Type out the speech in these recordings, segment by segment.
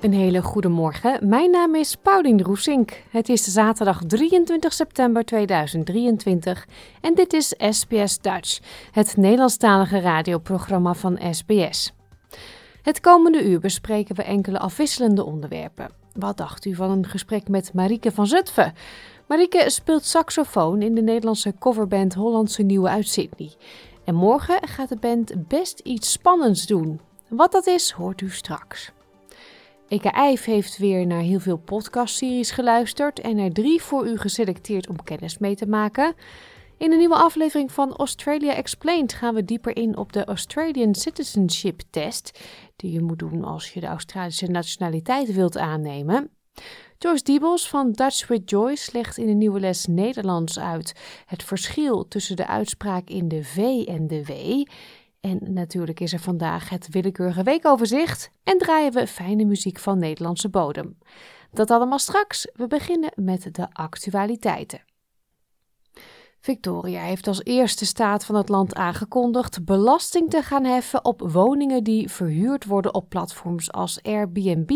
Een hele goede morgen. Mijn naam is Paulien Roesink. Het is zaterdag 23 september 2023 en dit is SBS Dutch, het Nederlandstalige radioprogramma van SBS. Het komende uur bespreken we enkele afwisselende onderwerpen. Wat dacht u van een gesprek met Marieke van Zutphen? Marieke speelt saxofoon in de Nederlandse coverband Hollandse Nieuwe uit Sydney. En morgen gaat de band best iets spannends doen. Wat dat is, hoort u straks. Eka IJf heeft weer naar heel veel podcastseries geluisterd en er drie voor u geselecteerd om kennis mee te maken. In een nieuwe aflevering van Australia Explained gaan we dieper in op de Australian Citizenship Test, die je moet doen als je de Australische nationaliteit wilt aannemen. Joyce Diebels van Dutch with Joyce legt in een nieuwe les Nederlands uit het verschil tussen de uitspraak in de V en de W. En natuurlijk is er vandaag het willekeurige weekoverzicht en draaien we fijne muziek van Nederlandse bodem. Dat allemaal straks. We beginnen met de actualiteiten. Victoria heeft als eerste staat van het land aangekondigd belasting te gaan heffen op woningen die verhuurd worden op platforms als Airbnb.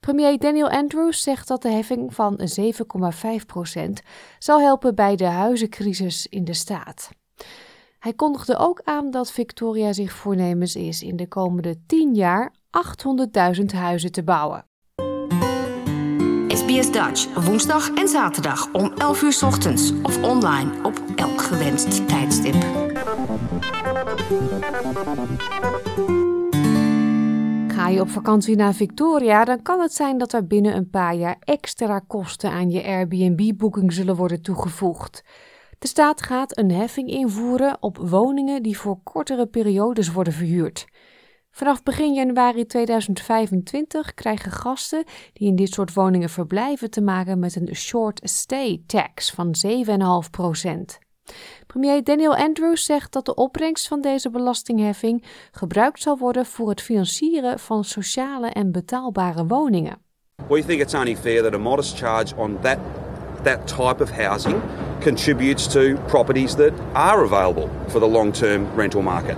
Premier Daniel Andrews zegt dat de heffing van 7,5% zal helpen bij de huizencrisis in de staat. Hij kondigde ook aan dat Victoria zich voornemens is in de komende 10 jaar 800.000 huizen te bouwen. SBS Dutch, woensdag en zaterdag om 11 uur 's ochtends of online op elk gewenst tijdstip. Ga je op vakantie naar Victoria, dan kan het zijn dat er binnen een paar jaar extra kosten aan je Airbnb-boeking zullen worden toegevoegd. De staat gaat een heffing invoeren op woningen die voor kortere periodes worden verhuurd. Vanaf begin januari 2025 krijgen gasten die in dit soort woningen verblijven te maken met een short stay tax van 7,5%. Premier Daniel Andrews zegt dat de opbrengst van deze belastingheffing gebruikt zal worden voor het financieren van sociale en betaalbare woningen. We think it's only fair that a modest charge on that that type of housing contributes to properties that are available for the long-term rental market.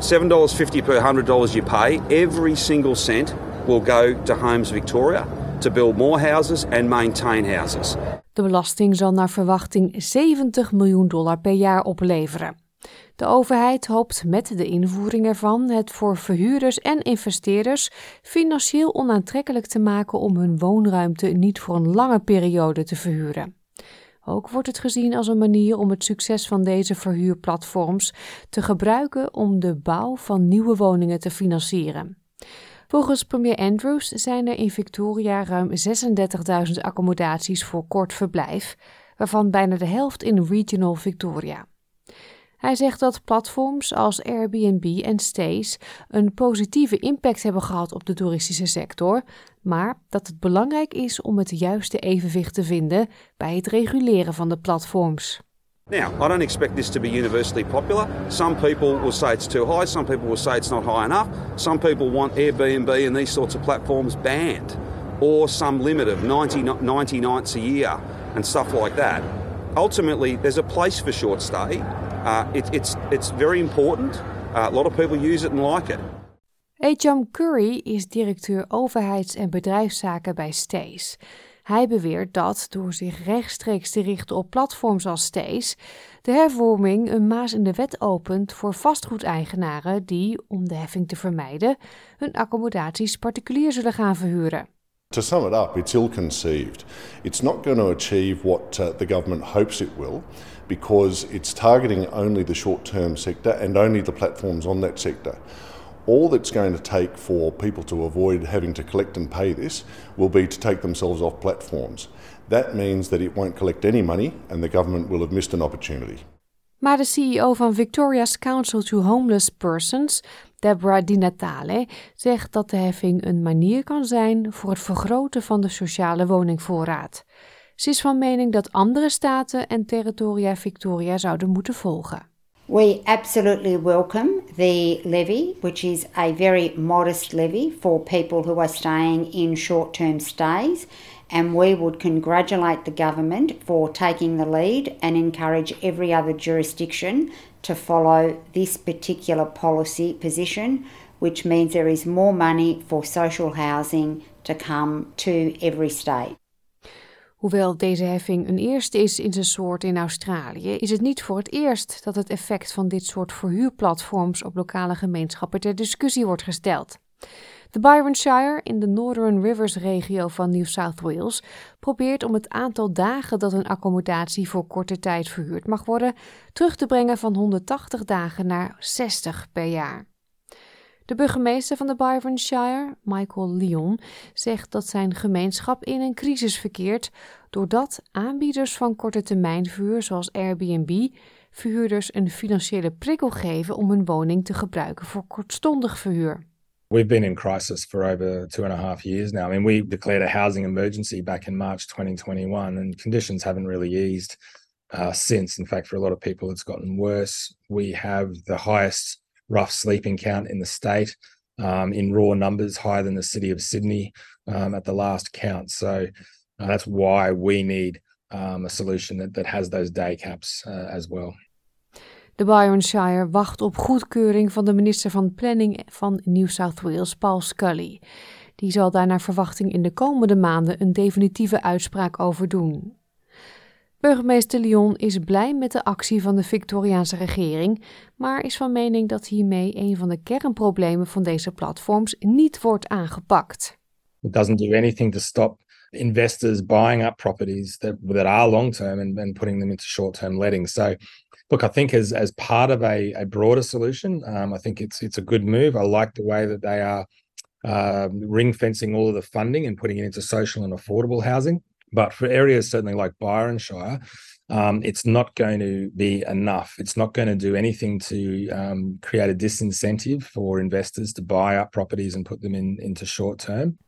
$7.50 per $100 you pay, every single cent will go to Homes Victoria to build more houses and maintain houses. De belasting zal naar verwachting 70 miljoen dollar per jaar opleveren. De overheid hoopt met de invoering ervan het voor verhuurders en investeerders financieel onaantrekkelijk te maken om hun woonruimte niet voor een lange periode te verhuren. Ook wordt het gezien als een manier om het succes van deze verhuurplatforms te gebruiken om de bouw van nieuwe woningen te financieren. Volgens premier Andrews zijn er in Victoria ruim 36.000 accommodaties voor kort verblijf, waarvan bijna de helft in Regional Victoria. Hij zegt dat platforms als Airbnb en Stays een positieve impact hebben gehad op de toeristische sector, maar dat het belangrijk is om het juiste evenwicht te vinden bij het reguleren van de platforms. Now, I don't expect this to be universally popular. Some people will say it's too high, some people will say it's not high enough. Some people want Airbnb and these sorts of platforms banned or some limit of 90, 90 nights a year and stuff like that. Ultimately, there's a place for short stay. Uh, it, it's, it's very important. Uh, a lot of people use it and like it. Ejam Curry is directeur overheids- en bedrijfszaken bij Stays. Hij beweert dat door zich rechtstreeks te richten op platforms als Stays, de hervorming een maas in de wet opent voor vastgoedeigenaren die, om de heffing te vermijden, hun accommodaties particulier zullen gaan verhuren. To sum it up, it's ill conceived. It's not going to achieve what uh, the government hopes it will because it's targeting only the short term sector and only the platforms on that sector. all that's going to take for people to avoid having to collect and pay this will be to take themselves off platforms. That means that it won't collect any money and the government will have missed an opportunity. Maar de CEO van Victoria's Council to Homeless Persons, Deborah Di Natale, zegt dat de heffing een manier kan zijn voor het vergroten van de sociale woningvoorraad. Ze is van mening dat andere staten en territoria Victoria zouden moeten volgen. We absolutely welcome the levy, which is a very modest levy for people who are staying in short term stays. And we would congratulate the government for taking the lead and encourage every other jurisdiction to follow this particular policy position, which means there is more money for social housing to come to every state. Hoewel deze heffing een eerste is in zijn soort in Australië, is het niet voor het eerst dat het effect van dit soort verhuurplatforms op lokale gemeenschappen ter discussie wordt gesteld. De Byron Shire in de Northern Rivers regio van New South Wales probeert om het aantal dagen dat een accommodatie voor korte tijd verhuurd mag worden terug te brengen van 180 dagen naar 60 per jaar. De burgemeester van de Byron Shire, Michael Lyon, zegt dat zijn gemeenschap in een crisis verkeert doordat aanbieders van korte termijn verhuur zoals Airbnb verhuurders een financiële prikkel geven om hun woning te gebruiken voor kortstondig verhuur. We've been in crisis for over two and a half years now. I mean, we declared a housing emergency back in March 2021, and conditions haven't really eased uh, since. In fact, for a lot of people, it's gotten worse. We have the highest rough sleeping count in the state um, in raw numbers, higher than the city of Sydney um, at the last count. So uh, that's why we need um, a solution that, that has those day caps uh, as well. De Byronshire wacht op goedkeuring van de minister van Planning van New South Wales, Paul Scully. Die zal daar naar verwachting in de komende maanden een definitieve uitspraak over doen. Burgemeester Lyon is blij met de actie van de Victoriaanse regering, maar is van mening dat hiermee een van de kernproblemen van deze platforms niet wordt aangepakt. It doesn't do anything to stop investors buying up properties that, that are long term and, and putting them into short term letting. So, look, I think as as part of a, a broader solution, um, I think it's it's a good move. I like the way that they are um, ring fencing all of the funding and putting it into social and affordable housing. But for areas certainly like Byron Shire, um, it's not going to be enough. It's not going to do anything to um, create a disincentive for investors to buy up properties and put them in, into short term.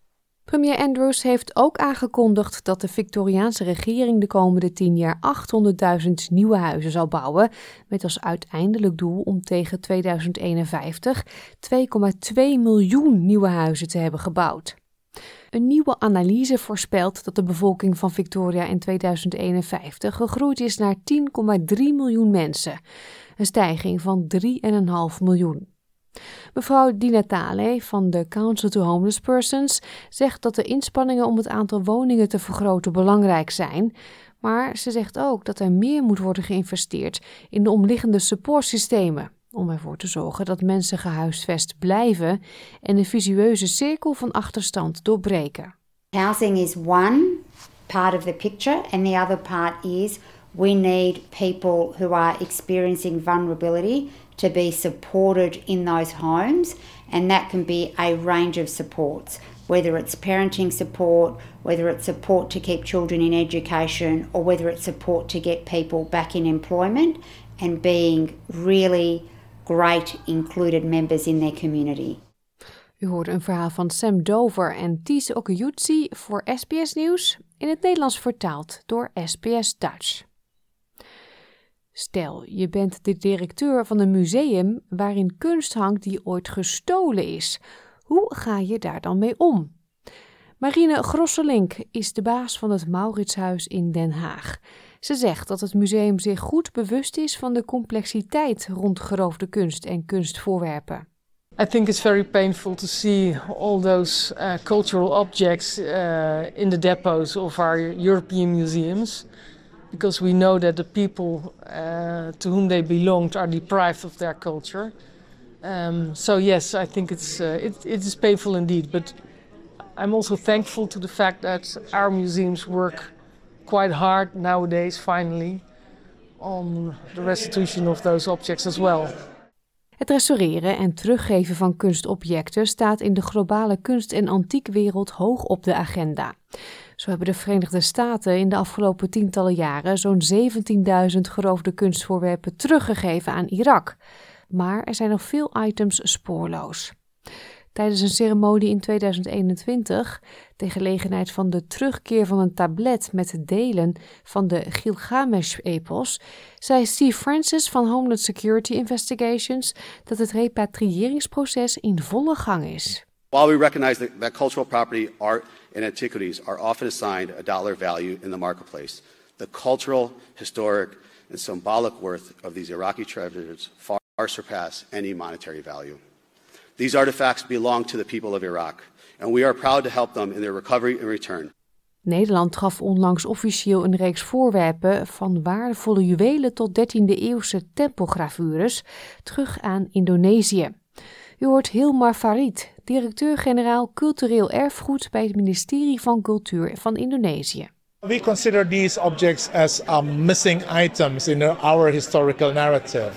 Premier Andrews heeft ook aangekondigd dat de Victoriaanse regering de komende 10 jaar 800.000 nieuwe huizen zal bouwen, met als uiteindelijk doel om tegen 2051 2,2 miljoen nieuwe huizen te hebben gebouwd. Een nieuwe analyse voorspelt dat de bevolking van Victoria in 2051 gegroeid is naar 10,3 miljoen mensen, een stijging van 3,5 miljoen. Mevrouw Di Natale van de Council to Homeless Persons zegt dat de inspanningen om het aantal woningen te vergroten belangrijk zijn, maar ze zegt ook dat er meer moet worden geïnvesteerd in de omliggende supportsystemen om ervoor te zorgen dat mensen gehuisvest blijven en de visueuze cirkel van achterstand doorbreken. Housing is one part of the picture, and the other part is we need people who are experiencing vulnerability to be supported in those homes, and that can be a range of supports. Whether it's parenting support, whether it's support to keep children in education, or whether it's support to get people back in employment and being really great included members in their community. U hoorde een verhaal van Sam Dover en Ties Okuyutsi voor SBS Nieuws, in het Nederlands vertaald door SBS Dutch. Stel, je bent de directeur van een museum waarin kunst hangt die ooit gestolen is. Hoe ga je daar dan mee om? Marine Grosselink is de baas van het Mauritshuis in Den Haag. Ze zegt dat het museum zich goed bewust is van de complexiteit rond geroofde kunst en kunstvoorwerpen. I think it's very painful to see all those uh, cultural objects uh, in the depots of our European museums, because we know that the people uh, to whom they belonged are deprived of their culture. Um, so yes, I think it's it, it is painful indeed, but I'm also thankful to the fact that our museums work quite hard nowadays, finally, on the restitution of those objects as well. Het restaureren en teruggeven van kunstobjecten staat in de globale kunst- en antiekwereld hoog op de agenda. Zo hebben de Verenigde Staten in de afgelopen tientallen jaren zo'n 17.000 geroofde kunstvoorwerpen teruggegeven aan Irak. Maar er zijn nog veel items spoorloos. Tijdens een ceremonie in 2021, ter gelegenheid van de terugkeer van een tablet met delen van de Gilgamesh-epos, zei Steve Francis van Homeland Security Investigations dat het repatriëringsproces in volle gang is. While we recognize that, that cultural property, art, and antiquities are often assigned a dollar value in the marketplace, the cultural, historic, and symbolic worth of these Iraqi treasures far surpass any monetary value. These artifacts belong to the people of Iraq, and we are proud to help them in their recovery and return. Nederland gaf onlangs officieel een reeks voorwerpen van waardevolle juwelen tot 13e-eeuwse tempelgravures terug aan Indonesië. U hoort Hilmar Farid, directeur-generaal cultureel erfgoed bij het ministerie van Cultuur van Indonesië. We consider these objects as um, missing items in our historical narrative.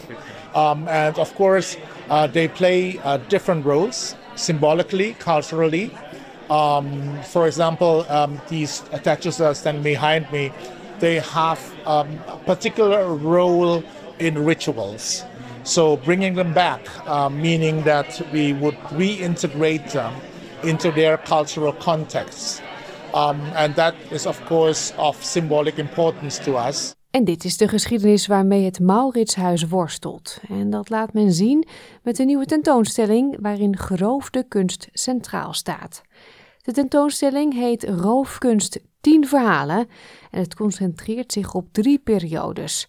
Um, and of course, uh, they play uh, different roles symbolically, culturally. Um, for example, um, these statues that stand behind me, they have um, a particular role in rituals. So bringing them back, uh, meaning that we would reintegrate them into their cultural context. Um, and that is, of course, of symbolic importance to us. En dit is de geschiedenis waarmee het Mauritshuis worstelt. En dat laat men zien met een nieuwe tentoonstelling waarin geroofde kunst centraal staat. De tentoonstelling heet Roofkunst 10 verhalen en het concentreert zich op drie periodes.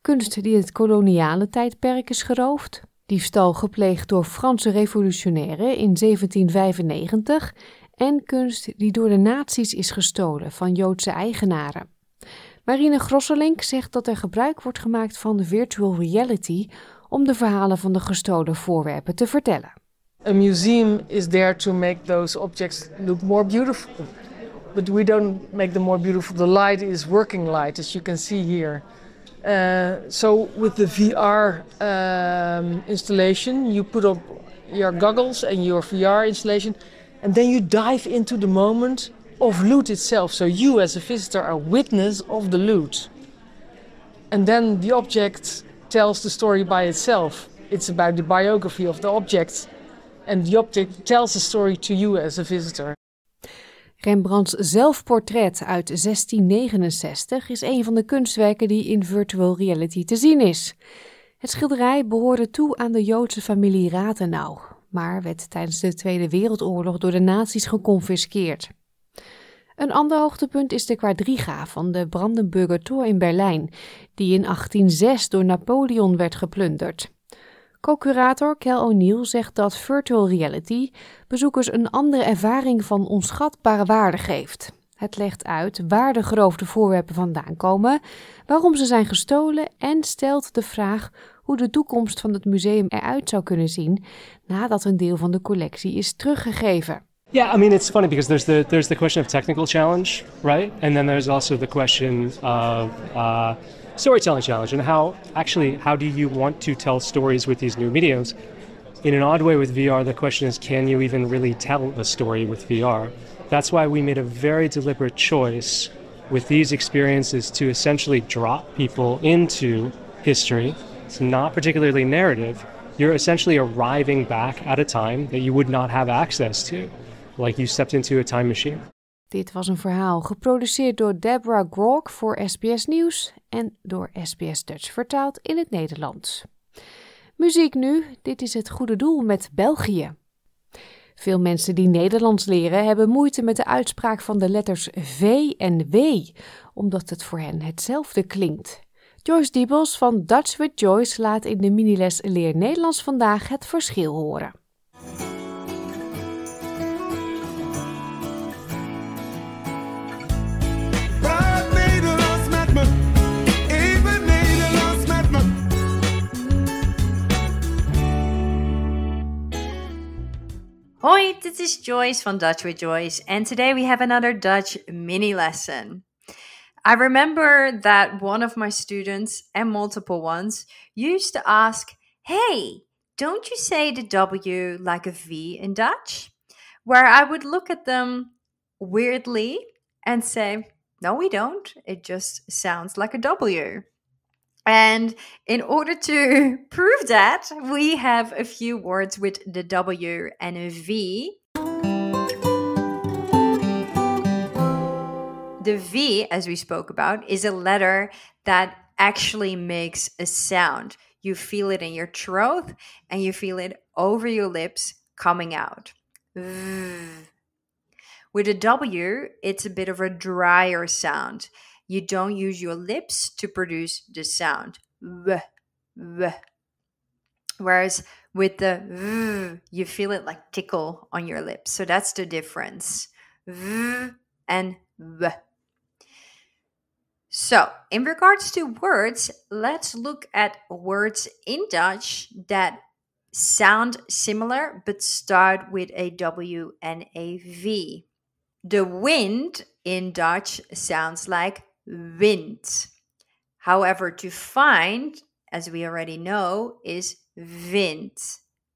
Kunst die in het koloniale tijdperk is geroofd, diefstal gepleegd door Franse revolutionairen in 1795 en kunst die door de nazi's is gestolen van Joodse eigenaren. Marine Grosselink zegt dat er gebruik wordt gemaakt van virtual reality om de verhalen van de gestolen voorwerpen te vertellen. A museum is there to make those objects look more beautiful. But we don't make them more beautiful. The light is working light, as you can see here. Uh, so with the VR um, installation, you put up your goggles and your VR installation, and then you dive into the moment of loot itself. So you, as a visitor, are witness of the loot. And then the object tells the story by itself. It's about the biography of the object, and the object tells the story to you as a visitor. Rembrandts zelfportret uit 1669 is een van de kunstwerken die in virtual reality te zien is. Het schilderij behoorde toe aan de Joodse familie Rathenau, maar werd tijdens de Tweede Wereldoorlog door de nazi's geconfiskeerd. Een ander hoogtepunt is de quadriga van de Brandenburger Tor in Berlijn, die in 1806 door Napoleon werd geplunderd. Co-curator Kel O'Neill zegt dat virtual reality bezoekers een andere ervaring van onschatbare waarde geeft. Het legt uit waar de geroofde voorwerpen vandaan komen, waarom ze zijn gestolen en stelt de vraag hoe de toekomst van het museum eruit zou kunnen zien nadat een deel van de collectie is teruggegeven. Yeah, I mean it's funny because there's the there's the question of technical challenge, right? And then there's also the question of uh, storytelling challenge and how actually how do you want to tell stories with these new mediums? In an odd way with VR, the question is can you even really tell a story with VR? That's why we made a very deliberate choice with these experiences to essentially drop people into history. It's not particularly narrative. You're essentially arriving back at a time that you would not have access to, like you stepped into a time machine. Dit was een verhaal geproduceerd door Deborah Grok voor SBS Nieuws en door SBS Dutch vertaald in het Nederlands. Muziek nu, dit is het goede doel met België. Veel mensen die Nederlands leren hebben moeite met de uitspraak van de letters V en W, omdat het voor hen hetzelfde klinkt. Joyce Diebels van Dutch with Joyce laat in de miniles Leer Nederlands vandaag het verschil horen. Hoi, this is Joyce from Dutch with Joyce, and today we have another Dutch mini lesson. I remember that one of my students, and multiple ones, used to ask, Hey, don't you say the W like a V in Dutch? Where I would look at them weirdly and say, no, we don't. It just sounds like a W. And in order to prove that, we have a few words with the W and a V. The V, as we spoke about, is a letter that actually makes a sound. You feel it in your throat and you feel it over your lips coming out. With a W, it's a bit of a drier sound. You don't use your lips to produce the sound. V, v. Whereas with the v, you feel it like tickle on your lips. So that's the difference. V and v. So, in regards to words, let's look at words in Dutch that sound similar but start with a W and a V. The wind in Dutch sounds like wind. However, to find, as we already know, is wind.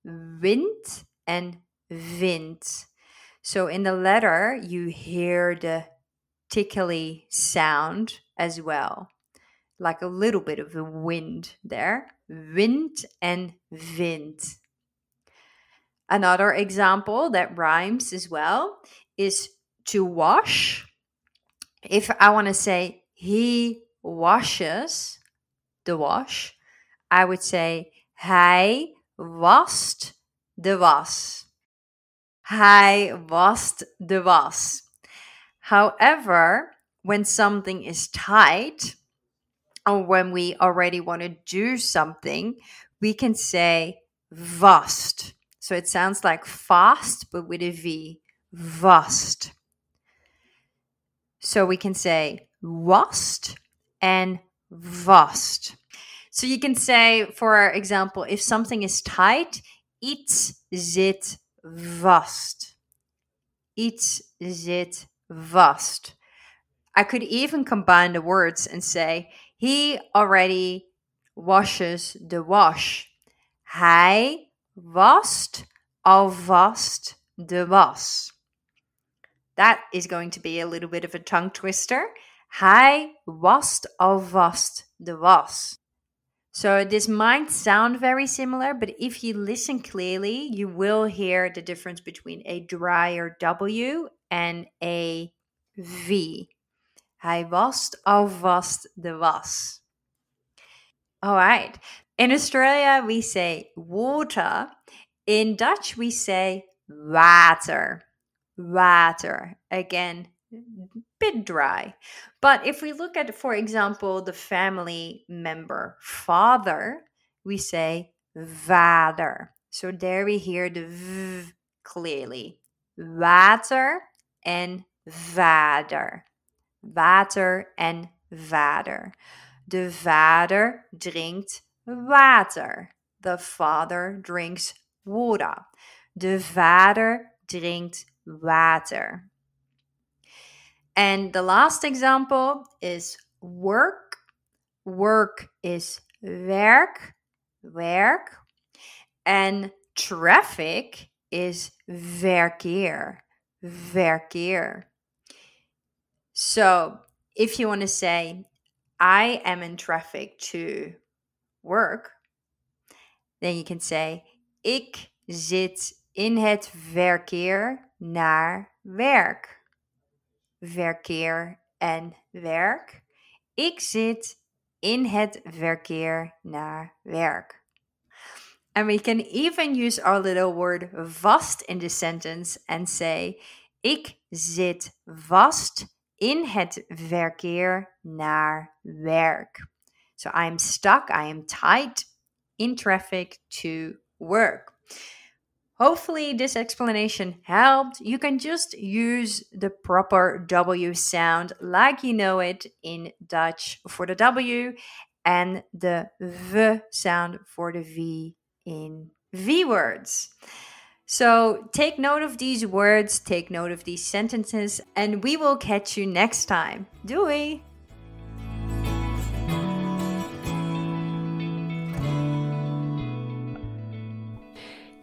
Wind and wind. So in the letter, you hear the tickly sound as well, like a little bit of a wind there. Wind and wind. Another example that rhymes as well is to wash. If I want to say he washes the wash, I would say hij wast de was. Hij wast de was. However, when something is tight, or when we already want to do something, we can say vast. So it sounds like fast, but with a V. Vast. So we can say wast and vast. So you can say, for example, if something is tight, iets zit vast. Iets zit vast. I could even combine the words and say, he already washes the wash. Hij wast alvast de was. That is going to be a little bit of a tongue twister. Hij wast alvast de was. So this might sound very similar, but if you listen clearly, you will hear the difference between a drier W and a V. Hij wast alvast de was. All right. In Australia, we say water. In Dutch, we say water. Water. Again, bit dry. But if we look at, for example, the family member father, we say vader. So there we hear the v clearly. Water and vader. Water and vader. De vader drinkt water. The father drinks water. De vader drinkt water. And the last example is work. Work is werk, werk. And traffic is verkeer, verkeer. So if you want to say, I am in traffic to work, then you can say, ik zit in het verkeer naar werk. Verkeer en werk. Ik zit in het verkeer naar werk. And we can even use our little word vast in the sentence and say: Ik zit vast in het verkeer naar werk. So I am stuck, I am tight in traffic to work. Hopefully, this explanation helped. You can just use the proper W sound like you know it in Dutch for the W and the V sound for the V in V words. So take note of these words, take note of these sentences, and we will catch you next time. Doei!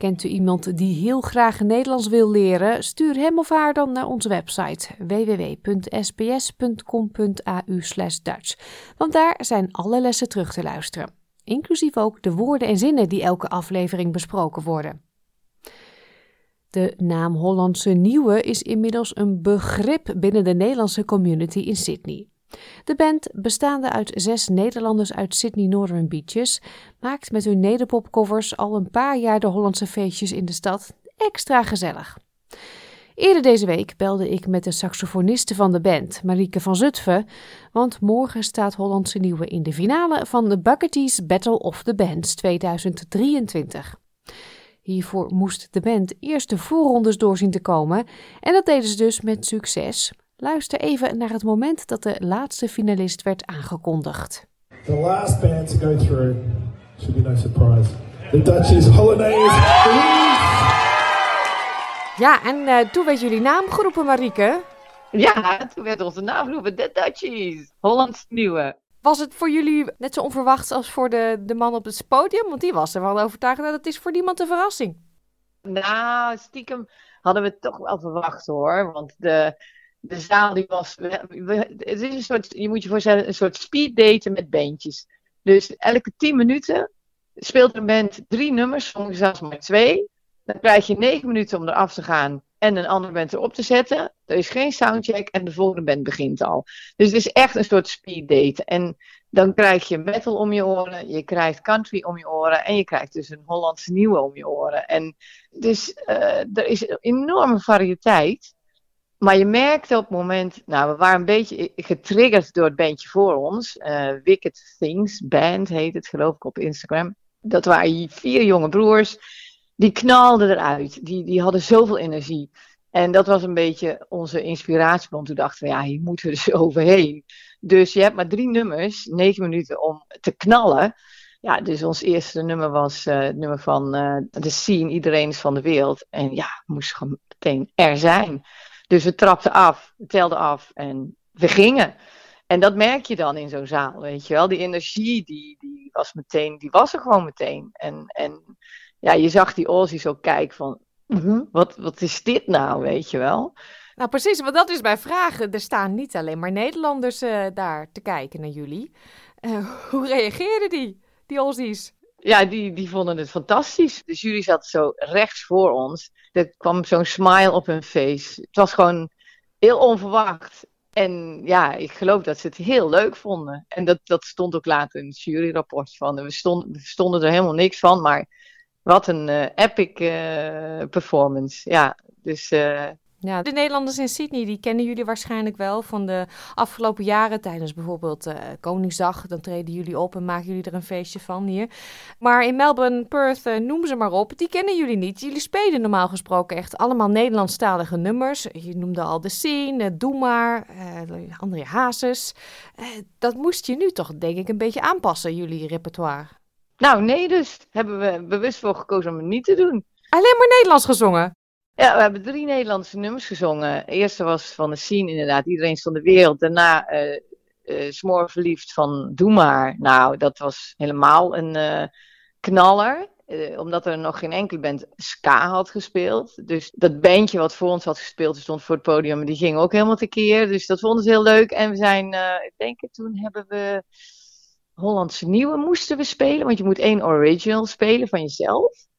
Kent u iemand die heel graag Nederlands wil leren? Stuur hem of haar dan naar onze website www.sbs.com.au/dutch, want daar zijn alle lessen terug te luisteren, inclusief ook de woorden en zinnen die elke aflevering besproken worden. De naam Hollandse Nieuwe is inmiddels een begrip binnen de Nederlandse community in Sydney. De band, bestaande uit zes Nederlanders uit Sydney Northern Beaches, maakt met hun nederpopcovers al een paar jaar de Hollandse feestjes in de stad extra gezellig. Eerder deze week belde ik met de saxofoniste van de band, Marieke van Zutphen, want morgen staat Hollandse Nieuwe in de finale van de Bucketees Battle of the Bands 2023. Hiervoor moest de band eerst de voorrondes doorzien te komen en dat deden ze dus met succes. Luister even naar het moment dat de laatste finalist werd aangekondigd. The last band to go through should be no surprise. The Dutchies Holidays. Ja, en uh, toen werd jullie naam geroepen, Marieke. Ja, toen werd onze naam geroepen, de Dutchies. Hollands Nieuwe. Was het voor jullie net zo onverwachts als voor de, de man op het podium? Want die was er wel overtuigd dat het is voor niemand een verrassing. Nou, stiekem hadden we het toch wel verwacht hoor. Want de, de zaal die was. het is een soort, je moet je voorstellen, een soort speed daten met bandjes. Dus elke tien minuten speelt een band drie nummers, soms zelfs maar twee. Dan krijg je negen minuten om eraf te gaan en een andere band erop te zetten. Er is geen soundcheck en de volgende band begint al. Dus het is echt een soort speed date. En dan krijg je metal om je oren, je krijgt country om je oren en je krijgt dus een Hollandse nieuwe om je oren. En dus er is een enorme variëteit. Maar je merkte op het moment, nou, we waren een beetje getriggerd door het bandje voor ons. Uh, Wicked Things Band heet het, geloof ik, op Instagram. Dat waren vier jonge broers. Die knalden eruit. Die, die hadden zoveel energie. En dat was een beetje onze inspiratie. Want toen dachten we, ja, hier moeten we dus overheen. Dus je hebt maar drie nummers, negen minuten om te knallen. Ja, dus ons eerste nummer was uh, het nummer van uh, The Scene, Iedereen is van de wereld. En ja, moest gewoon meteen er zijn. Dus we trapten af, we telden af en we gingen. En dat merk je dan in zo'n zaal, weet je wel. Die energie, die, die was meteen, die was er gewoon meteen. En, en ja, je zag die Aussies ook kijken van, uh wat, wat is dit nou, weet je wel. Nou, precies, want dat is bij vragen. Er staan niet alleen maar Nederlanders uh, daar te kijken naar jullie. Uh, hoe reageerden die, die Aussies? Ja, die, die vonden het fantastisch. De jury zat zo rechts voor ons. Er kwam zo'n smile op hun face. Het was gewoon heel onverwacht. En ja, ik geloof dat ze het heel leuk vonden. En dat, dat stond ook later in het juryrapport van. We stonden, er helemaal niks van, maar wat een uh, epic uh, performance. Ja, dus uh, ja, de Nederlanders in Sydney, die kennen jullie waarschijnlijk wel van de afgelopen jaren. Tijdens bijvoorbeeld uh, Koningsdag, dan treden jullie op en maken jullie er een feestje van hier. Maar in Melbourne, Perth, uh, noem ze maar op, die kennen jullie niet. Jullie spelen normaal gesproken echt allemaal Nederlandstalige nummers. Je noemde al De Scene, uh, Doe Maar, uh, André Hazes. dat moest je nu toch denk ik een beetje aanpassen, jullie repertoire. Nou nee, dus hebben we bewust voor gekozen om het niet te doen. Alleen maar Nederlands gezongen? Ja, we hebben drie Nederlandse nummers gezongen. De eerste was van de scene inderdaad, Iedereen van de wereld. Daarna uh, uh, Smoor verliefd van Doe maar. Nou, dat was helemaal een uh, knaller. omdat er nog geen enkele band ska had gespeeld. Dus dat bandje wat voor ons had gespeeld, stond voor het podium. Die ging ook helemaal tekeer. Dus dat vonden ze heel leuk. En we zijn, ik denk toen hebben we Hollandse Nieuwe moesten we spelen. Want je moet één original spelen van jezelf.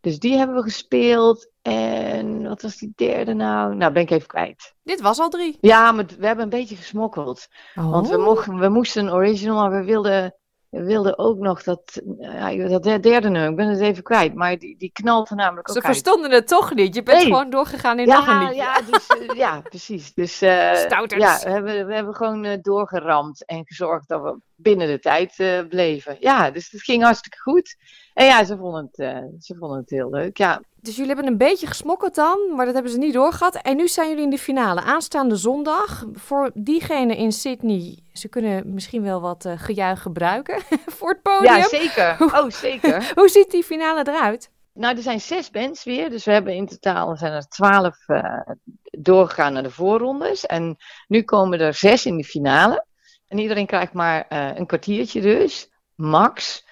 Dus die hebben we gespeeld. En wat was die derde nou? Nou, ben ik even kwijt. Dit was al drie. Ja, maar we hebben een beetje gesmokkeld. Oh. Want we, mochten, we moesten een original, maar we wilden, we wilden ook nog dat, ja, dat derde nummer. Ik ben het even kwijt. Maar die, die knalt er namelijk ook Ze verstonden het toch niet. Je bent Nee. gewoon doorgegaan in ja, nog een liedje. Ja, dus, eh, ja, precies. Dus eh, Stouters. ja, we hebben, we hebben gewoon eh, doorgeramd en gezorgd dat we binnen de tijd bleven. Ja, dus het ging hartstikke goed. En ja, ze vonden het, eh, ze vonden het heel leuk. Ja, Dus jullie hebben een beetje gesmokkeld dan, maar dat hebben ze niet doorgehad. En nu zijn jullie in de finale. Aanstaande zondag. Voor diegenen in Sydney, ze kunnen misschien wel wat eh, gejuich gebruiken voor het podium. ja zeker. Oh, zeker. Hoe ziet die finale eruit? Nou, er zijn zes bands weer. Dus we hebben in totaal zijn er twaalf eh, doorgegaan naar de voorrondes. En nu komen er zes in de finale. En iedereen krijgt maar een kwartiertje dus, max.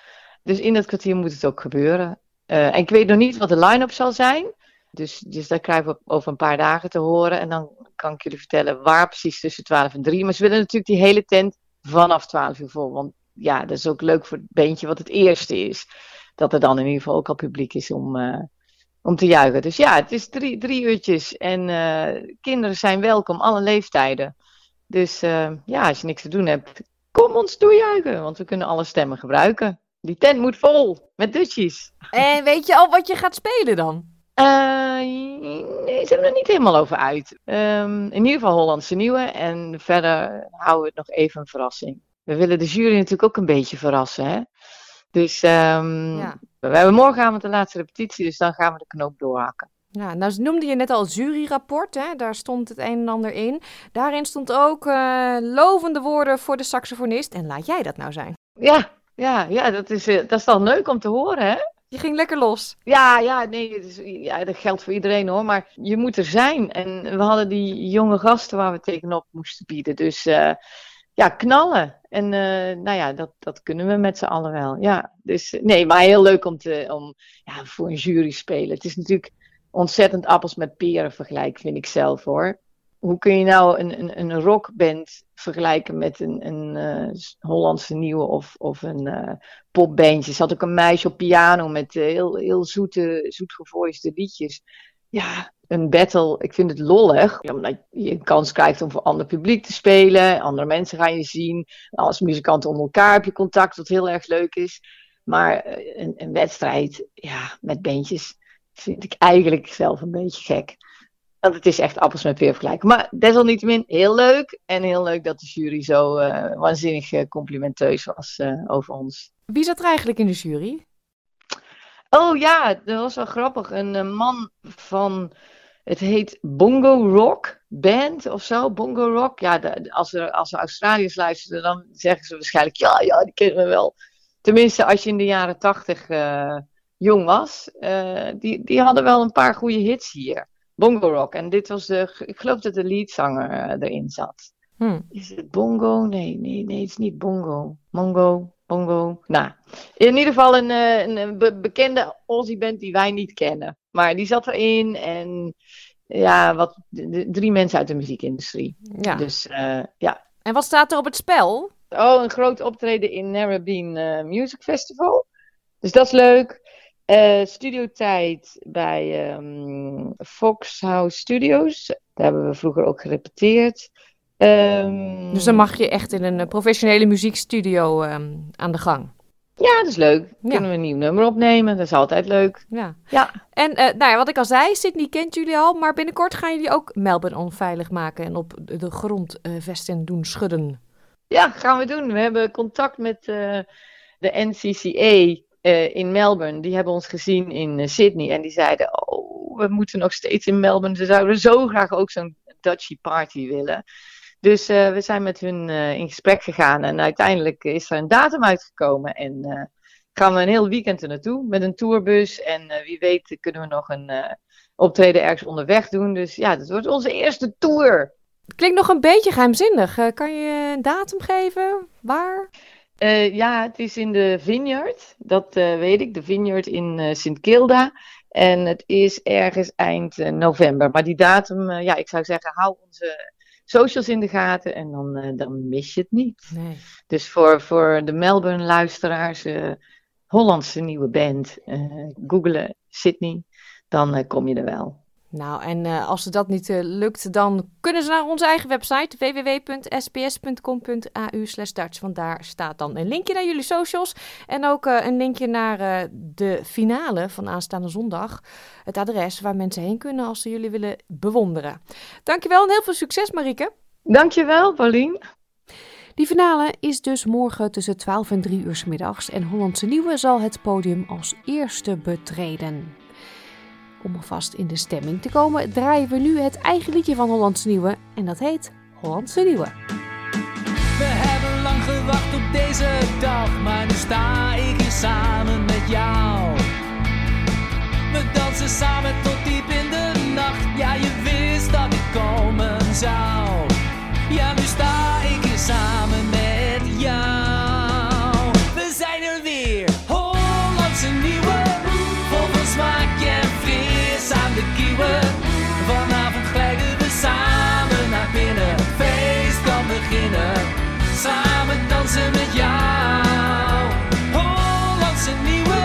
Dus in dat kwartier moet het ook gebeuren. Eh, en ik weet nog niet wat de line-up zal zijn. Dus, dus dat krijgen we over een paar dagen te horen. En dan kan ik jullie vertellen waar precies tussen 12 en 3. Maar ze willen natuurlijk die hele tent vanaf 12 uur vol. Want ja, dat is ook leuk voor het beentje wat het eerste is. Dat er dan in ieder geval ook al publiek is om, uh, om te juichen. Dus ja, het is drie, drie uurtjes. En uh, kinderen zijn welkom, alle leeftijden. Dus ja, als je niks te doen hebt, kom ons toejuichen. Want we kunnen alle stemmen gebruiken. Die tent moet vol met dutjes. En weet je al wat je gaat spelen dan? Uh, nee, ze hebben er niet helemaal over uit. Um, in ieder geval Hollandse Nieuwe. En verder houden we het nog even een verrassing. We willen de jury natuurlijk ook een beetje verrassen. Hè? Dus um, ja. we hebben morgenavond de laatste repetitie. Dus dan gaan we de knoop doorhakken. Ja, nou noemde je net al het juryrapport, hè? daar stond het een en ander in. Daarin stond ook uh, lovende woorden voor de saxofonist. En laat jij dat nou zijn? Ja, ja, ja dat, is, uh, dat is dan leuk om te horen, hè? Je ging lekker los. Ja, ja, nee, het is, ja, dat geldt voor iedereen hoor. Maar je moet er zijn. En we hadden die jonge gasten waar we tegenop moesten bieden. Dus uh, ja, knallen. En uh, nou ja, dat, dat kunnen we met z'n allen wel. Ja, dus nee, maar heel leuk om, te, om ja, voor een jury spelen. Het is natuurlijk ontzettend appels met peren vergelijk, vind ik zelf hoor. Hoe kun je nou een, een, een rockband vergelijken met een, een uh, Hollandse nieuwe of, of een uh, popbandje? Zat ook een meisje op piano met uh, heel, heel zoete, zoetgevoiste liedjes. Ja, een battle, ik vind het lollig. Omdat je een kans krijgt om voor ander publiek te spelen. Andere mensen gaan je zien. Als muzikanten onder elkaar heb je contact, wat heel erg leuk is. Maar een, een wedstrijd ja, met bandjes vind ik eigenlijk zelf een beetje gek. Want het is echt appels met peer vergelijken. Maar desalniettemin heel leuk. En heel leuk dat de jury zo uh, waanzinnig uh, complimenteus was uh, over ons. Wie zat er eigenlijk in de jury? Oh ja, dat was wel grappig. Een man van, het heet Bongo Rock Band of zo. Bongo Rock. Ja, de, als, er, als er Australiërs luisteren, dan zeggen ze waarschijnlijk, ja, ja, die kennen we wel. Tenminste, als je in de jaren tachtig jong was. die, die hadden wel een paar goede hits hier. Bongo Rock. En dit was de, ik geloof dat de leadzanger uh, erin zat. Hmm. Is het Bongo? Nee, nee, nee, het is niet Bongo. Mongo, Bongo. Nou, in ieder geval een, een, een be bekende Aussie band die wij niet kennen. Maar die zat erin en ja, wat, drie mensen uit de muziekindustrie. Ja. Dus uh, ja. En wat staat er op het spel? Oh, een groot optreden in Narrabeen uh, Music Festival. Dus dat is leuk. Uh, studiotijd bij um, Fox House Studios. Daar hebben we vroeger ook gerepeteerd. Um, dus dan mag je echt in een professionele muziekstudio um, aan de gang. Ja, dat is leuk. Ja. Kunnen we een nieuw nummer opnemen. Dat is altijd leuk. Ja. ja. En uh, nou ja, wat ik al zei, Sydney kent jullie al. Maar binnenkort gaan jullie ook Melbourne onveilig maken. En op de grond uh, vesten doen schudden. Ja, gaan we doen. We hebben contact met uh, de NCCA. Uh, in Melbourne, die hebben ons gezien in uh, Sydney en die zeiden, oh, we moeten nog steeds in Melbourne, ze zouden zo graag ook zo'n Dutchy party willen. Dus uh, we zijn met hun in gesprek gegaan en uiteindelijk is er een datum uitgekomen en gaan we een heel weekend er naartoe met een tourbus en wie weet kunnen we nog een optreden ergens onderweg doen. Dus ja, dat wordt onze eerste tour. Klinkt nog een beetje geheimzinnig. kan je een datum geven? Waar? Uh, ja, het is in de Vineyard. Dat uh, weet ik. De Vineyard in uh, Sint Kilda. En het is ergens eind november. Maar die datum, ja, ik zou zeggen, hou onze socials in de gaten. En dan, dan mis je het niet. Nee. Dus voor, voor de Melbourne-luisteraars, Hollandse nieuwe band, googelen Sydney, dan kom je er wel. Nou, en uh, als dat niet uh, lukt, dan kunnen ze naar onze eigen website www.sps.com.au Dutch. Want daar staat dan een linkje naar jullie socials. En ook uh, een linkje naar de finale van aanstaande zondag. Het adres waar mensen heen kunnen als ze jullie willen bewonderen. Dankjewel en heel veel succes, Marieke. Dankjewel, Paulien. Die finale is dus morgen tussen 12 en 3 uur s middags. En Hollandse Nieuwe zal het podium als eerste betreden. Om alvast in de stemming te komen, draaien we nu het eigen liedje van Hollandse Nieuwe. En dat heet Hollandse Nieuwe. We hebben lang gewacht op deze dag, maar beginnen. Samen dansen met jou. Hollandse nieuwe,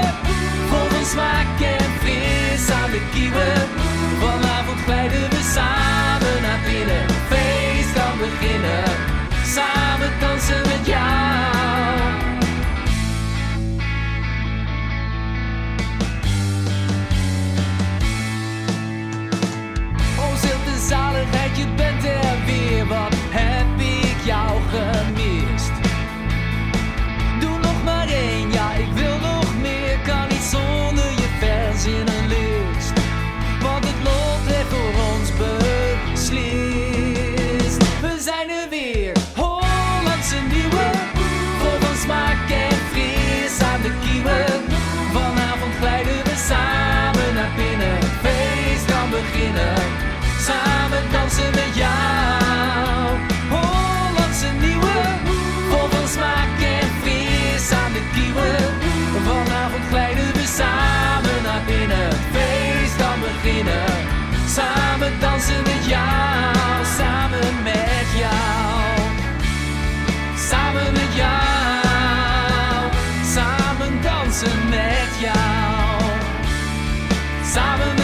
vol van smaak en fris aan de kiemen. Vanavond glijden we samen naar binnen. Feest kan beginnen. Samen dansen met jou. Dansen met jou, samen met jou. Samen met jou, samen dansen met jou. Samen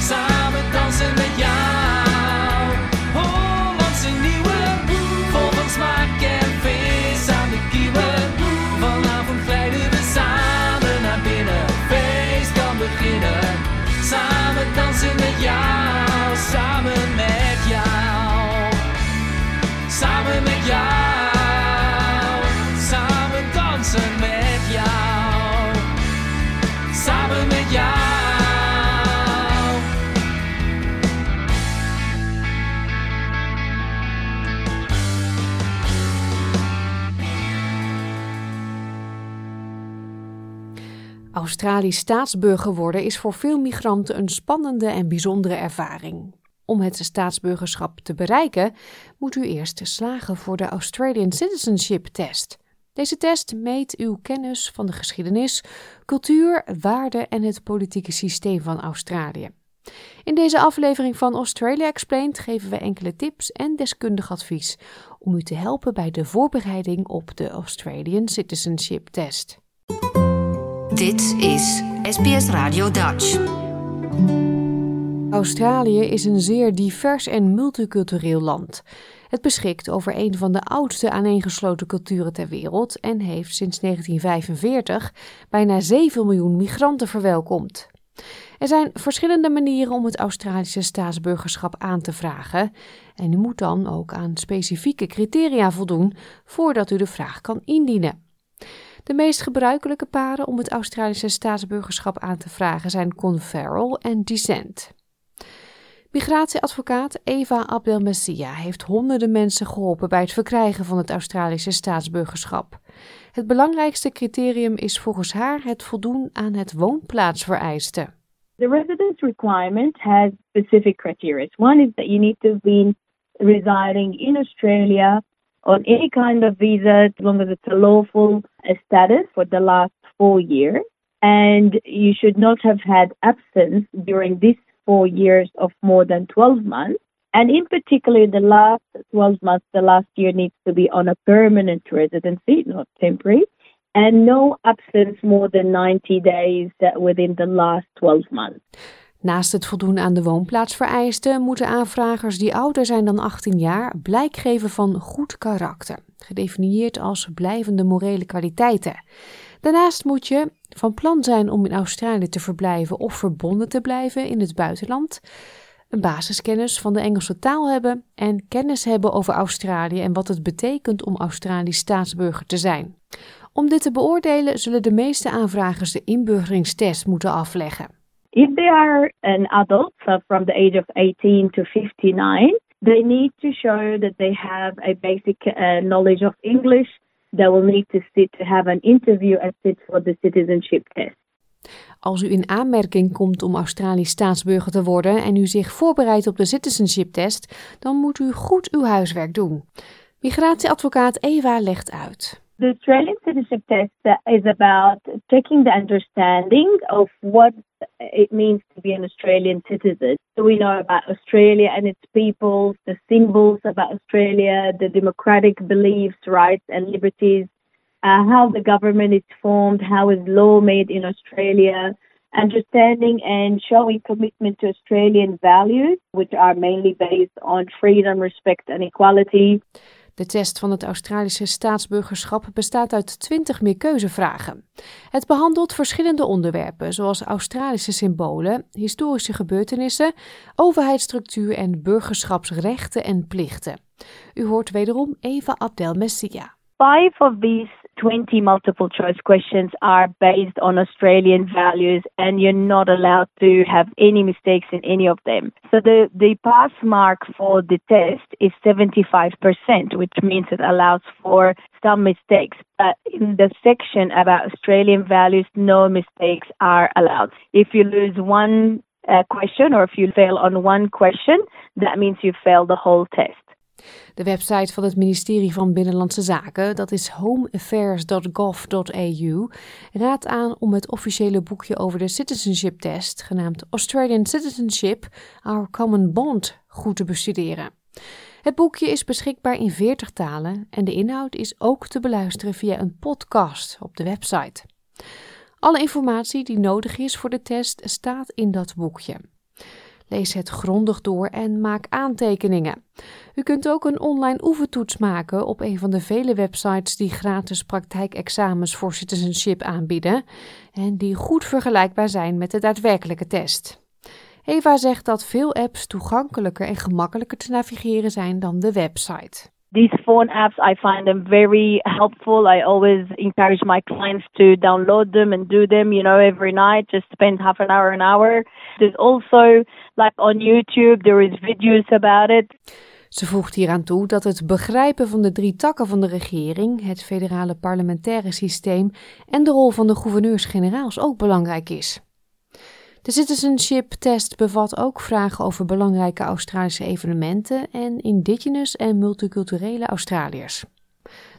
Samen dansen Australisch staatsburger worden is voor veel migranten een spannende en bijzondere ervaring. Om het staatsburgerschap te bereiken, moet u eerst slagen voor de Australian Citizenship Test. Deze test meet uw kennis van de geschiedenis, cultuur, waarden en het politieke systeem van Australië. In deze aflevering van Australia Explained geven we enkele tips en deskundig advies om u te helpen bij de voorbereiding op de Australian Citizenship Test. Dit is SBS Radio Dutch. Australië is een zeer divers en multicultureel land. Het beschikt over een van de oudste aaneengesloten culturen ter wereld en heeft sinds 1945 bijna 7 miljoen migranten verwelkomd. Er zijn verschillende manieren om het Australische staatsburgerschap aan te vragen en u moet dan ook aan specifieke criteria voldoen voordat u de vraag kan indienen. De meest gebruikelijke paden om het Australische staatsburgerschap aan te vragen zijn conferral en descent. Migratieadvocaat Eva Abdelmessia heeft honderden mensen geholpen bij het verkrijgen van het Australische staatsburgerschap. Het belangrijkste criterium is volgens haar het voldoen aan het woonplaatsvereiste. The residence requirement has specific criteria. One is that you need to been residing in Australia on any kind of visa, as long as it's a lawful status for the last four years. And you should not have had absence during these four years of more than 12 months. And in particular, the last 12 months, the last year needs to be on a permanent residency, not temporary. And no absence more than 90 days within the last 12 months. Naast het voldoen aan de woonplaatsvereisten moeten aanvragers die ouder zijn dan 18 jaar blijk geven van goed karakter, gedefinieerd als blijvende morele kwaliteiten. Daarnaast moet je van plan zijn om in Australië te verblijven of verbonden te blijven in het buitenland, een basiskennis van de Engelse taal hebben en kennis hebben over Australië en wat het betekent om Australisch staatsburger te zijn. Om dit te beoordelen zullen de meeste aanvragers de inburgeringstest moeten afleggen. If they are an adult, so from the age of 18 to 59, they need to show that they have a basic uh, knowledge of English. They will need to sit to have an interview and sit for the citizenship test. Als u in aanmerking komt om Australisch staatsburger te worden en u zich voorbereidt op de citizenship test, dan moet u goed uw huiswerk doen. Migratieadvocaat Eva legt uit. The Australian citizenship test is about checking the understanding of what it means to be an Australian citizen. So we know about Australia and its people, the symbols about Australia, the democratic beliefs, rights, and liberties, uh, how the government is formed, how is law made in Australia, understanding and showing commitment to Australian values, which are mainly based on freedom, respect, and equality. De test van het Australische staatsburgerschap bestaat uit 20 meerkeuzevragen. Het behandelt verschillende onderwerpen, zoals Australische symbolen, historische gebeurtenissen, overheidsstructuur en burgerschapsrechten en plichten. U hoort wederom Eva Abdel Messia. Five of these 20 multiple choice questions are based on Australian values and you're not allowed to have any mistakes in any of them. So the, the pass mark for the test is 75%, which means it allows for some mistakes. But in the section about Australian values, no mistakes are allowed. If you lose one uh, question or if you fail on one question, that means you fail the whole test. De website van het ministerie van Binnenlandse Zaken, dat is homeaffairs.gov.au, raadt aan om het officiële boekje over de citizenship test, genaamd Australian Citizenship, Our Common Bond, goed te bestuderen. Het boekje is beschikbaar in 40 talen en de inhoud is ook te beluisteren via een podcast op de website. Alle informatie die nodig is voor de test staat in dat boekje. Lees het grondig door en maak aantekeningen. U kunt ook een online oefentoets maken op een van de vele websites die gratis praktijkexamens voor citizenship aanbieden en die goed vergelijkbaar zijn met de daadwerkelijke test. Eva zegt dat veel apps toegankelijker en gemakkelijker te navigeren zijn dan de website. These phone apps, I find them very helpful. I always encourage my clients to download them and do them, you know, every night. Just spend half an hour, an hour. There's also, like on YouTube, there is videos about it. Ze voegt hieraan toe dat het begrijpen van de drie takken van de regering, het federale parlementaire systeem en de rol van de gouverneurs-generaals ook belangrijk is. De citizenship test bevat ook vragen over belangrijke Australische evenementen en indigenous en multiculturele Australiërs.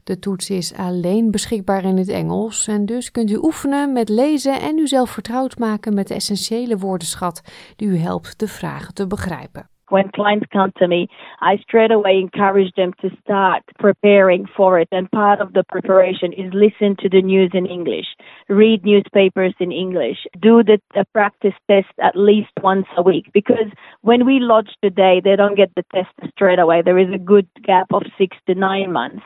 De toets is alleen beschikbaar in het Engels en dus kunt u oefenen met lezen en uzelf vertrouwd maken met de essentiële woordenschat die u helpt de vragen te begrijpen. When clients come to me, I straight away encourage them to start preparing for it. And part of the preparation is listen to the news in English, read newspapers in English, do the, practice test at least once a week. Because when we lodge today, they don't get the test straight away. There is a good gap of six to nine months.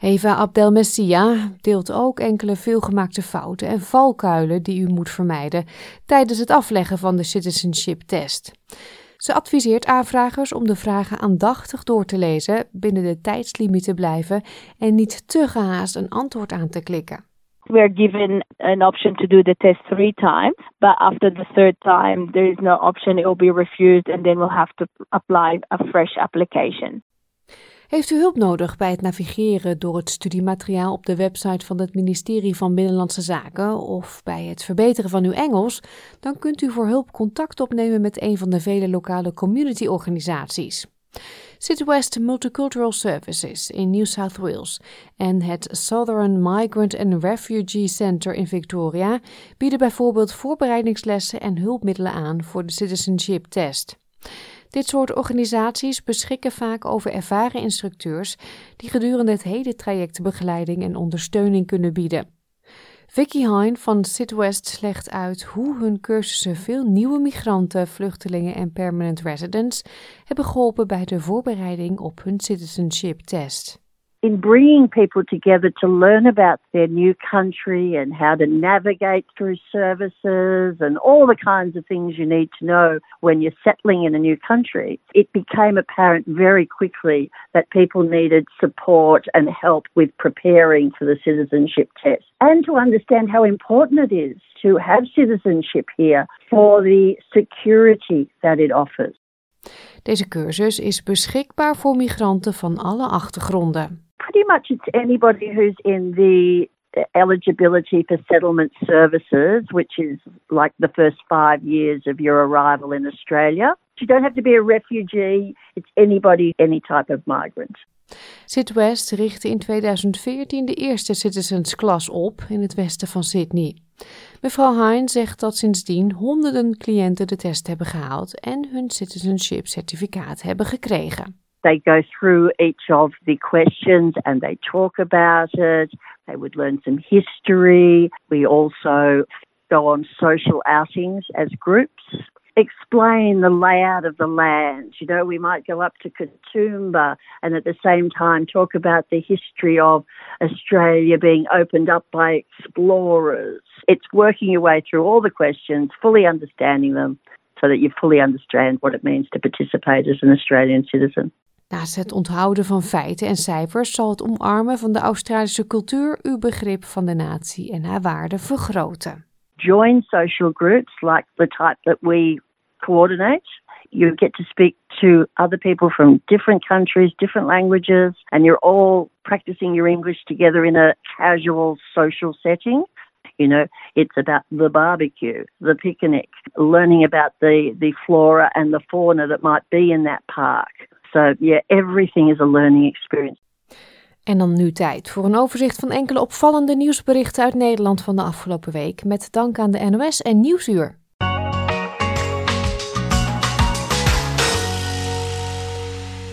Eva Abdelmessia deelt ook enkele veelgemaakte fouten en valkuilen die u moet vermijden tijdens het afleggen van de citizenship test. Ze adviseert aanvragers om de vragen aandachtig door te lezen, binnen de tijdslimiet te blijven en niet te gehaast een antwoord aan te klikken. We are given an option to do the test three times, but after the third time, there is no option. It will be refused, and then we'll have to apply a fresh application. Heeft u hulp nodig bij het navigeren door het studiemateriaal op de website van het ministerie van Binnenlandse Zaken of bij het verbeteren van uw Engels? Dan kunt u voor hulp contact opnemen met een van de vele lokale community-organisaties. West Multicultural Services in New South Wales en het Southern Migrant and Refugee Center in Victoria bieden bijvoorbeeld voorbereidingslessen en hulpmiddelen aan voor de citizenship test. Dit soort organisaties beschikken vaak over ervaren instructeurs die gedurende het hele traject begeleiding en ondersteuning kunnen bieden. Vicky Hein van West legt uit hoe hun cursussen veel nieuwe migranten, vluchtelingen en permanent residents hebben geholpen bij de voorbereiding op hun citizenship test. In bringing people together to learn about their new country and how to navigate through services and all the kinds of things you need to know when you're settling in a new country, it became apparent very quickly that people needed support and help with preparing for the citizenship test and to understand how important it is to have citizenship here for the security that it offers. Deze cursus is beschikbaar voor migranten van alle achtergronden. pretty much it's anybody who's in the eligibility for settlement services, which is like the first five years of your arrival in Australia. You don't have to be a refugee, it's anybody, any type of migrant. West richtte in 2014 de eerste Citizens Class op in het westen van Sydney. Mevrouw Hine zegt dat sindsdien honderden cliënten de test hebben gehaald en hun citizenship certificaat hebben gekregen. They go through each of the questions and they talk about it. They would learn some history. We also go on social outings as groups. Explain the layout of the land. You know, we might go up to Katoomba and at the same time talk about the history of Australia being opened up by explorers. It's working your way through all the questions, fully understanding them, so that you fully understand what it means to participate as an Australian citizen. Naast het onthouden van feiten en cijfers zal het omarmen van de Australische cultuur uw begrip van de natie en haar waarden vergroten. Join social groups like the type that we coordinate. You get to speak to other people from different countries, different languages, and you're all practicing your English together in a casual social setting. You know, it's about the barbecue, the picnic, learning about the, the flora and the fauna that might be in that park. So, yeah, everything is a learning experience. En dan nu tijd voor een overzicht van enkele opvallende nieuwsberichten uit Nederland van de afgelopen week. Met dank aan de NOS en Nieuwsuur.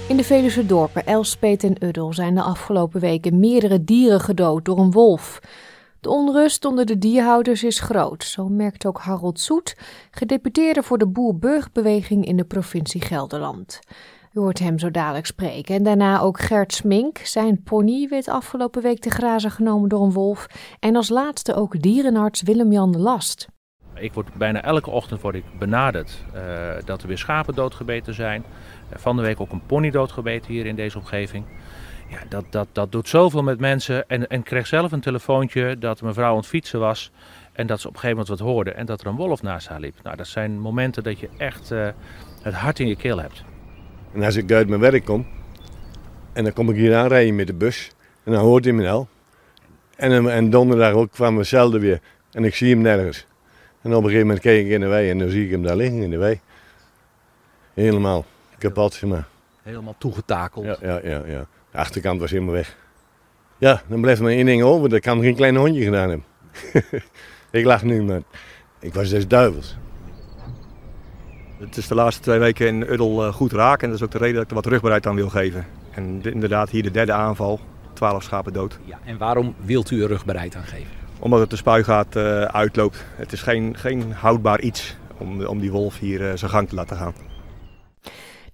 In de Veluwe dorpen Elspet en Uddel zijn de afgelopen weken meerdere dieren gedood door een wolf. De onrust onder de dierhouders is groot, zo merkt ook Harold Soet, gedeputeerde voor de Boer-Burgerbeweging in de provincie Gelderland. U hoort hem zo dadelijk spreken. En daarna ook Gert Smink. Zijn pony werd afgelopen week te grazen genomen door een wolf. En als laatste ook dierenarts Willem-Jan Last. Ik word bijna elke ochtend word ik benaderd uh, dat er weer schapen doodgebeten zijn. Van de week ook een pony doodgebeten hier in deze omgeving. Ja, dat, dat, dat doet zoveel met mensen. En, en kreeg zelf een telefoontje dat mevrouw aan het fietsen was. En dat ze op een gegeven moment wat hoorde. En dat er een wolf naast haar liep. Nou, dat zijn momenten dat je echt uh, het hart in je keel hebt. En als ik uit mijn werk kom, en dan kom ik hier aanrijden met de bus, en dan hoort hij me al. En, en donderdag ook kwam zelden weer, en ik zie hem nergens. En op een gegeven moment kijk ik in de wei en dan zie ik hem daar liggen in de wei. Helemaal kapot, zeg maar. Helemaal toegetakeld. Ja, ja, ja, ja. De achterkant was helemaal weg. Ja, dan blijft maar één ding over, dat kan geen klein hondje gedaan hebben. ik lach nu, maar ik was des duivels. Het is de laatste twee weken in Uddel goed raak en dat is ook de reden dat ik er wat rugbaarheid aan wil geven. En inderdaad hier de derde aanval, 12 schapen dood. Ja, en waarom wilt u er rugbaarheid aan geven? Omdat het de spuigaat uh, uitloopt. Het is geen, geen houdbaar iets om, om die wolf hier uh, zijn gang te laten gaan.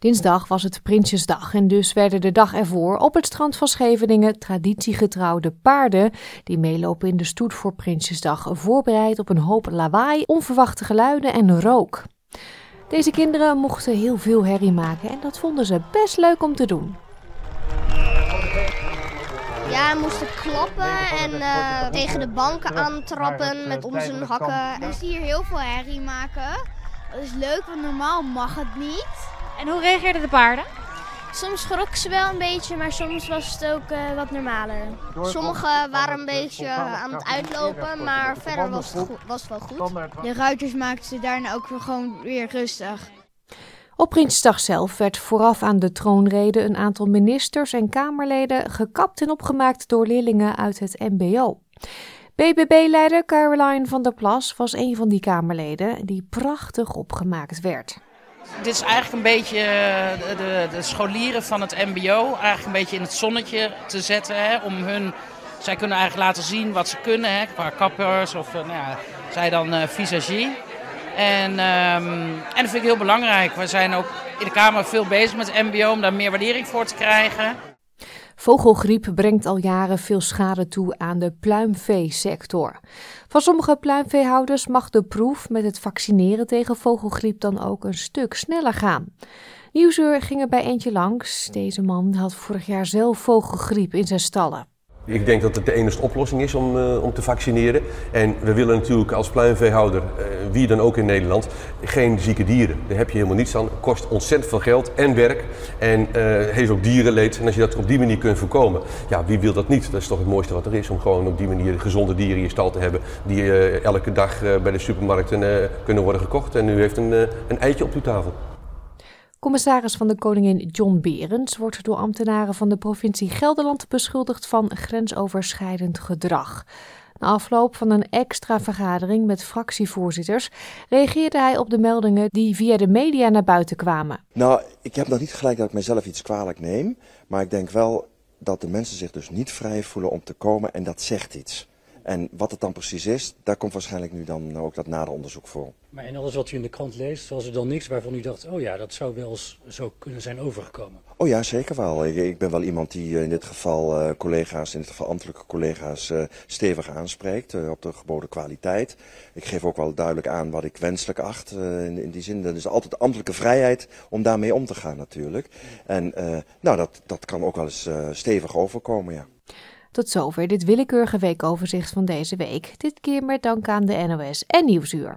Dinsdag was het Prinsjesdag en dus werden de dag ervoor op het strand van Scheveningen traditiegetrouwde paarden die meelopen in de stoet voor Prinsjesdag voorbereid op een hoop lawaai, onverwachte geluiden en rook. Deze kinderen mochten heel veel herrie maken en dat vonden ze best leuk om te doen. Ja, we moesten klappen en uh, tegen de banken aantrappen met onze hakken. We moesten hier heel veel herrie maken. Dat is leuk, want normaal mag het niet. En hoe reageerden de paarden? Soms schrokken ze wel een beetje, maar soms was het ook uh, wat normaler. Sommigen waren een beetje aan het uitlopen, maar verder was het, was het wel goed. De ruiters maakten ze daarna ook weer gewoon weer rustig. Op Prinsjesdag zelf werd vooraf aan de troonrede een aantal ministers en Kamerleden gekapt en opgemaakt door leerlingen uit het MBO. BBB-leider Caroline van der Plas was een van die Kamerleden die prachtig opgemaakt werd. Dit is eigenlijk een beetje de, de, de, scholieren van het MBO, eigenlijk een beetje in het zonnetje te zetten. Hè, om hun, zij kunnen eigenlijk laten zien wat ze kunnen, hè, qua kappers of nou ja, zij dan uh, visagie. En, um, en dat vind ik heel belangrijk. We zijn ook in de Kamer veel bezig met het MBO om daar meer waardering voor te krijgen. Vogelgriep brengt al jaren veel schade toe aan de pluimveesector. Van sommige pluimveehouders mag de proef met het vaccineren tegen vogelgriep dan ook een stuk sneller gaan. Nieuwsuur ging er bij eentje langs. Deze man had vorig jaar zelf vogelgriep in zijn stallen. Ik denk dat het de enige oplossing is om, uh, om te vaccineren. En we willen natuurlijk als pluimveehouder, uh, wie dan ook in Nederland, geen zieke dieren. Daar heb je helemaal niets aan. Kost ontzettend veel geld en werk. En uh, heeft ook dierenleed. En als je dat op die manier kunt voorkomen, ja, wie wil dat niet? Dat is toch het mooiste wat er is. Om gewoon op die manier gezonde dieren in je stal te hebben. Die elke dag bij de supermarkten kunnen worden gekocht. En u heeft een, een eitje op uw tafel. Commissaris van de Koningin John Berends wordt door ambtenaren van de provincie Gelderland beschuldigd van grensoverschrijdend gedrag. Na afloop van een extra vergadering met fractievoorzitters reageerde hij op de meldingen die via de media naar buiten kwamen. Nou, ik heb nog niet gelijk dat ik mezelf iets kwalijk neem, maar ik denk wel dat de mensen zich dus niet vrij voelen om te komen en dat zegt iets. En wat het dan precies is, daar komt waarschijnlijk nu dan ook dat nader onderzoek voor. Maar in alles wat u in de krant leest, was er dan niks waarvan u dacht, oh ja, dat zou wel eens zo kunnen zijn overgekomen? Oh ja, zeker wel. Ik, ik ben wel iemand die eh, in dit geval uh, collega's, in dit geval ambtelijke collega's, uh, stevig aanspreekt op de geboden kwaliteit. Ik geef ook wel duidelijk aan wat ik wenselijk acht. In, in, die zin, dat is altijd ambtelijke vrijheid om daarmee om te gaan natuurlijk. En nou, dat, dat kan ook wel eens stevig overkomen, ja. Tot zover dit willekeurige weekoverzicht van deze week. Dit keer met dank aan de NOS en Nieuwsuur.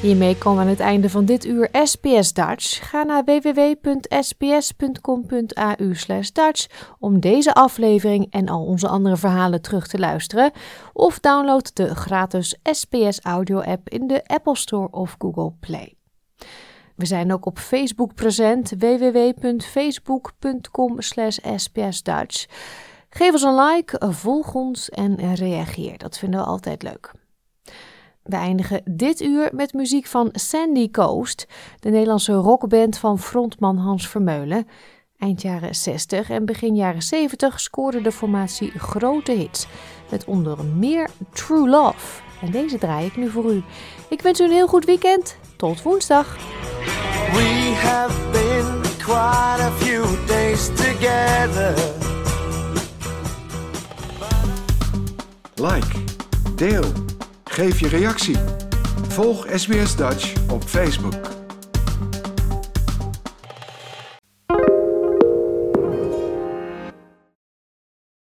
Hiermee komen we aan het einde van dit uur SPS Dutch. Ga naar www.sps.com.au Dutch om deze aflevering en al onze andere verhalen terug te luisteren. Of download de gratis SPS audio app in de Apple Store of Google Play. We zijn ook op Facebook present, www.facebook.com spsdutch. Geef ons een like, volg ons en reageer. Dat vinden we altijd leuk. We eindigen dit uur met muziek van Sandy Coast, de Nederlandse rockband van frontman Hans Vermeulen. Eind jaren 60 en begin jaren 70 scoorde de formatie grote hits, met onder meer True Love. En deze draai ik nu voor u. Ik wens u een heel goed weekend. Tot woensdag. We have been quite a few days together. Like, deel, geef je reactie. Volg SBS Dutch op Facebook.